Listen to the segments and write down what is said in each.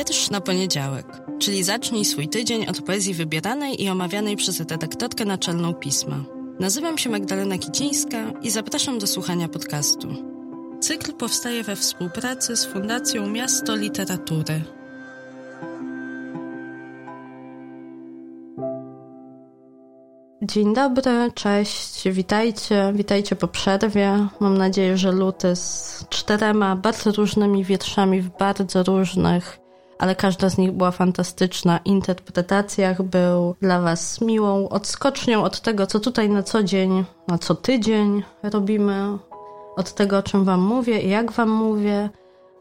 Wiersz na poniedziałek, czyli zacznij swój tydzień od poezji wybieranej i omawianej przez redaktorkę naczelną pisma. Nazywam się Magdalena Kicińska i zapraszam do słuchania podcastu. Cykl powstaje we współpracy z Fundacją Miasto Literatury. Dzień dobry, cześć, witajcie, witajcie po przerwie. Mam nadzieję, że luty z czterema bardzo różnymi wierszami w bardzo różnych, ale każda z nich była fantastyczna, interpretacjach był dla Was miłą odskocznią od tego, co tutaj na co dzień, na co tydzień robimy, od tego, o czym Wam mówię i jak Wam mówię,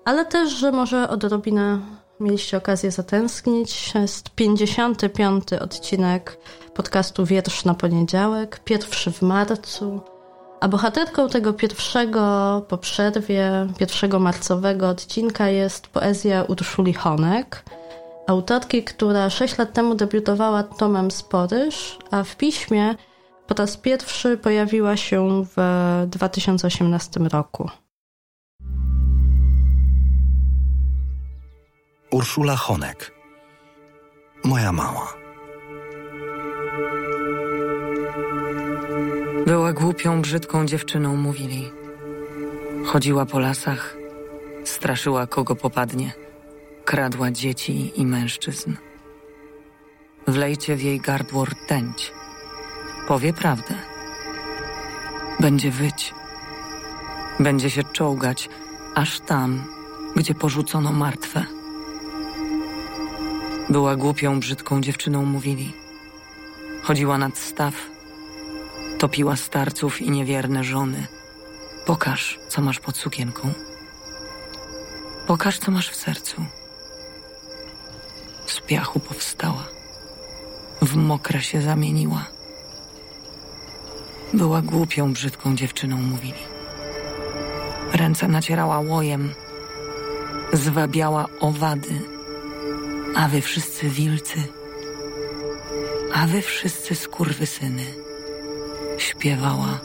ale też, że może odrobinę mieliście okazję zatęsknić. Jest 55. odcinek podcastu Wiersz na poniedziałek, pierwszy w marcu. A bohaterką tego pierwszego po przerwie, pierwszego marcowego odcinka jest poezja Urszuli Honek, autorki, która 6 lat temu debiutowała tomem Sporyż, a w piśmie po raz pierwszy pojawiła się w 2018 roku. Urszula Honek. Moja mała. Była głupią, brzydką dziewczyną, mówili. Chodziła po lasach, straszyła kogo popadnie, kradła dzieci i mężczyzn. Wlejcie w jej gardło rtęć. Powie prawdę. Będzie wyć. Będzie się czołgać, aż tam, gdzie porzucono martwe. Była głupią, brzydką dziewczyną, mówili. Chodziła nad staw, topiła starców i niewierne żony. Pokaż, co masz pod sukienką. Pokaż, co masz w sercu. Z piachu powstała, w mokre się zamieniła. Była głupią, brzydką dziewczyną, mówili. Ręce nacierała łojem, zwabiała owady a wy wszyscy wilcy, a wy wszyscy skurwysyny, śpiewała.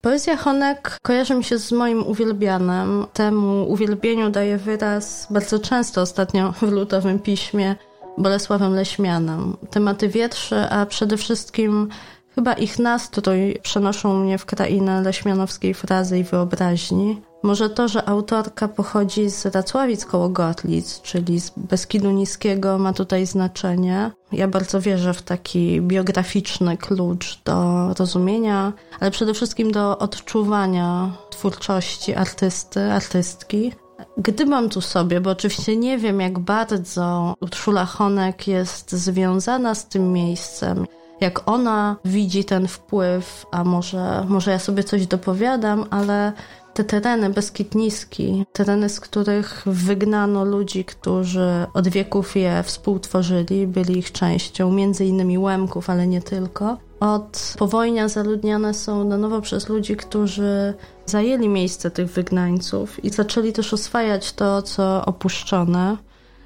Poezja Honek kojarzy mi się z moim uwielbianem. Temu uwielbieniu daje wyraz bardzo często ostatnio w ludowym piśmie Bolesławem Leśmianem. Tematy wierszy, a przede wszystkim chyba ich nastrój przenoszą mnie w krainę leśmianowskiej frazy i wyobraźni. Może to, że autorka pochodzi z Racławic koło Gotlic, czyli z Beskidu Niskiego, ma tutaj znaczenie. Ja bardzo wierzę w taki biograficzny klucz do rozumienia, ale przede wszystkim do odczuwania twórczości artysty, artystki. Gdy mam tu sobie, bo oczywiście nie wiem, jak bardzo Urszula Honek jest związana z tym miejscem, jak ona widzi ten wpływ, a może, może ja sobie coś dopowiadam, ale te tereny Beskid Niski, tereny, z których wygnano ludzi, którzy od wieków je współtworzyli, byli ich częścią, między innymi Łemków, ale nie tylko. Od powojnia zaludniane są na nowo przez ludzi, którzy zajęli miejsce tych wygnańców i zaczęli też oswajać to, co opuszczone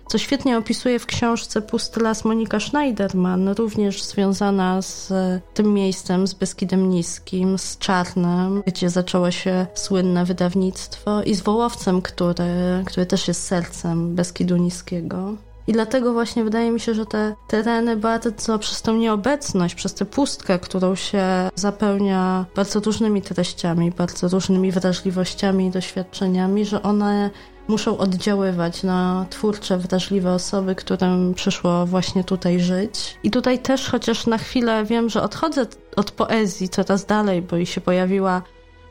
co świetnie opisuje w książce Pusty las Monika Schneiderman, również związana z tym miejscem, z Beskidem Niskim, z Czarnem, gdzie zaczęło się słynne wydawnictwo i z Wołowcem, który, który też jest sercem Beskidu Niskiego. I dlatego właśnie wydaje mi się, że te tereny bardzo przez tą nieobecność, przez tę pustkę, którą się zapełnia bardzo różnymi treściami, bardzo różnymi wrażliwościami i doświadczeniami, że one muszą oddziaływać na twórcze, wrażliwe osoby, którym przyszło właśnie tutaj żyć. I tutaj też, chociaż na chwilę wiem, że odchodzę od poezji coraz dalej, bo i się pojawiła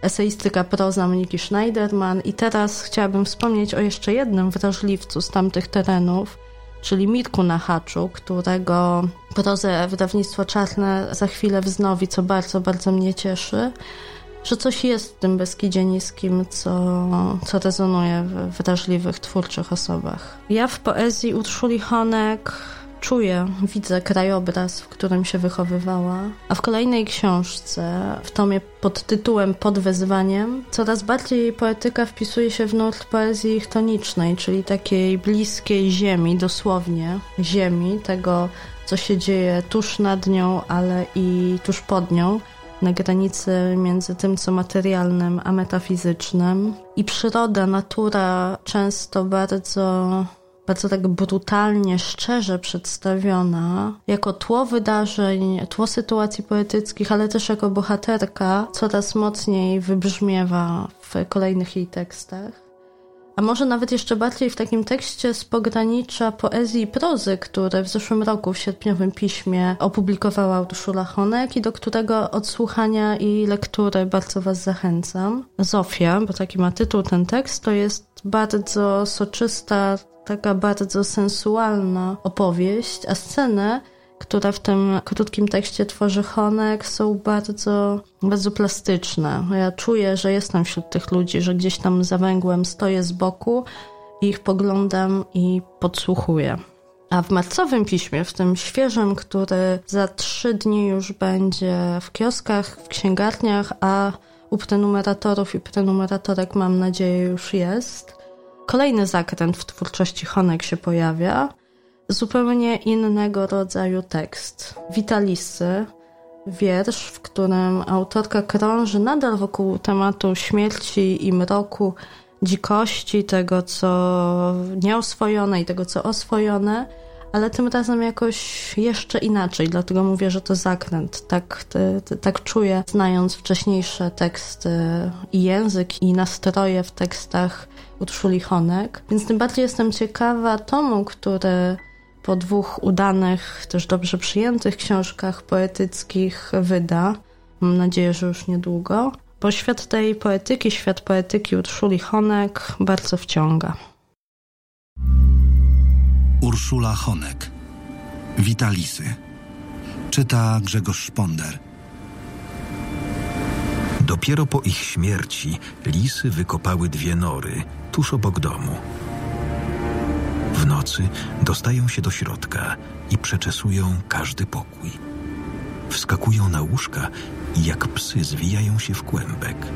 eseistyka proza Moniki Schneiderman i teraz chciałabym wspomnieć o jeszcze jednym wrażliwcu z tamtych terenów, czyli Mirku Nachaczu, którego prozę wydawnictwo Czarne za chwilę wznowi, co bardzo, bardzo mnie cieszy że coś jest w tym Beskidzie Niskim, co, co rezonuje w wrażliwych, twórczych osobach. Ja w poezji Urszuli Honek czuję, widzę krajobraz, w którym się wychowywała, a w kolejnej książce, w tomie pod tytułem Pod wezwaniem, coraz bardziej poetyka wpisuje się w nurt poezji chtonicznej, czyli takiej bliskiej ziemi, dosłownie ziemi, tego, co się dzieje tuż nad nią, ale i tuż pod nią na granicy między tym, co materialnym, a metafizycznym. I przyroda, natura często bardzo bardzo tak brutalnie, szczerze przedstawiona, jako tło wydarzeń, tło sytuacji poetyckich, ale też jako bohaterka, coraz mocniej wybrzmiewa w kolejnych jej tekstach. A może nawet jeszcze bardziej w takim tekście z pogranicza poezji i prozy, który w zeszłym roku w sierpniowym piśmie opublikowała Urszula Honek i do którego odsłuchania i lektury bardzo Was zachęcam. Zofia, bo taki ma tytuł ten tekst, to jest bardzo soczysta, taka bardzo sensualna opowieść, a sceny, które w tym krótkim tekście tworzy Honek, są bardzo, bardzo plastyczne. Ja czuję, że jestem wśród tych ludzi, że gdzieś tam za węgłem stoję z boku, ich poglądam i podsłuchuję. A w marcowym piśmie, w tym świeżym, który za trzy dni już będzie w kioskach, w księgarniach, a u prenumeratorów i prenumeratorek mam nadzieję już jest, kolejny zakręt w twórczości Honek się pojawia. Zupełnie innego rodzaju tekst. Witalisy, wiersz, w którym autorka krąży nadal wokół tematu śmierci i mroku, dzikości, tego co nieoswojone i tego co oswojone, ale tym razem jakoś jeszcze inaczej, dlatego mówię, że to zakręt. Tak, tak czuję, znając wcześniejsze teksty i język, i nastroje w tekstach Urszuli Honek. Więc tym bardziej jestem ciekawa tomu, który po dwóch udanych, też dobrze przyjętych książkach poetyckich wyda. Mam nadzieję, że już niedługo. Bo świat tej poetyki, świat poetyki Urszuli Honek bardzo wciąga. Urszula Honek. Witalisy. Czyta Grzegorz Szponder. Dopiero po ich śmierci lisy wykopały dwie nory tuż obok domu. W nocy dostają się do środka i przeczesują każdy pokój. Wskakują na łóżka i jak psy zwijają się w kłębek.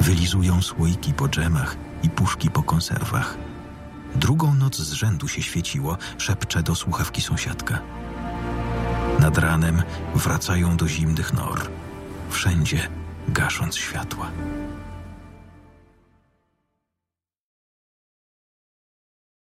Wylizują słoiki po dżemach i puszki po konserwach. Drugą noc z rzędu się świeciło, szepcze do słuchawki sąsiadka. Nad ranem wracają do zimnych nor, wszędzie gasząc światła.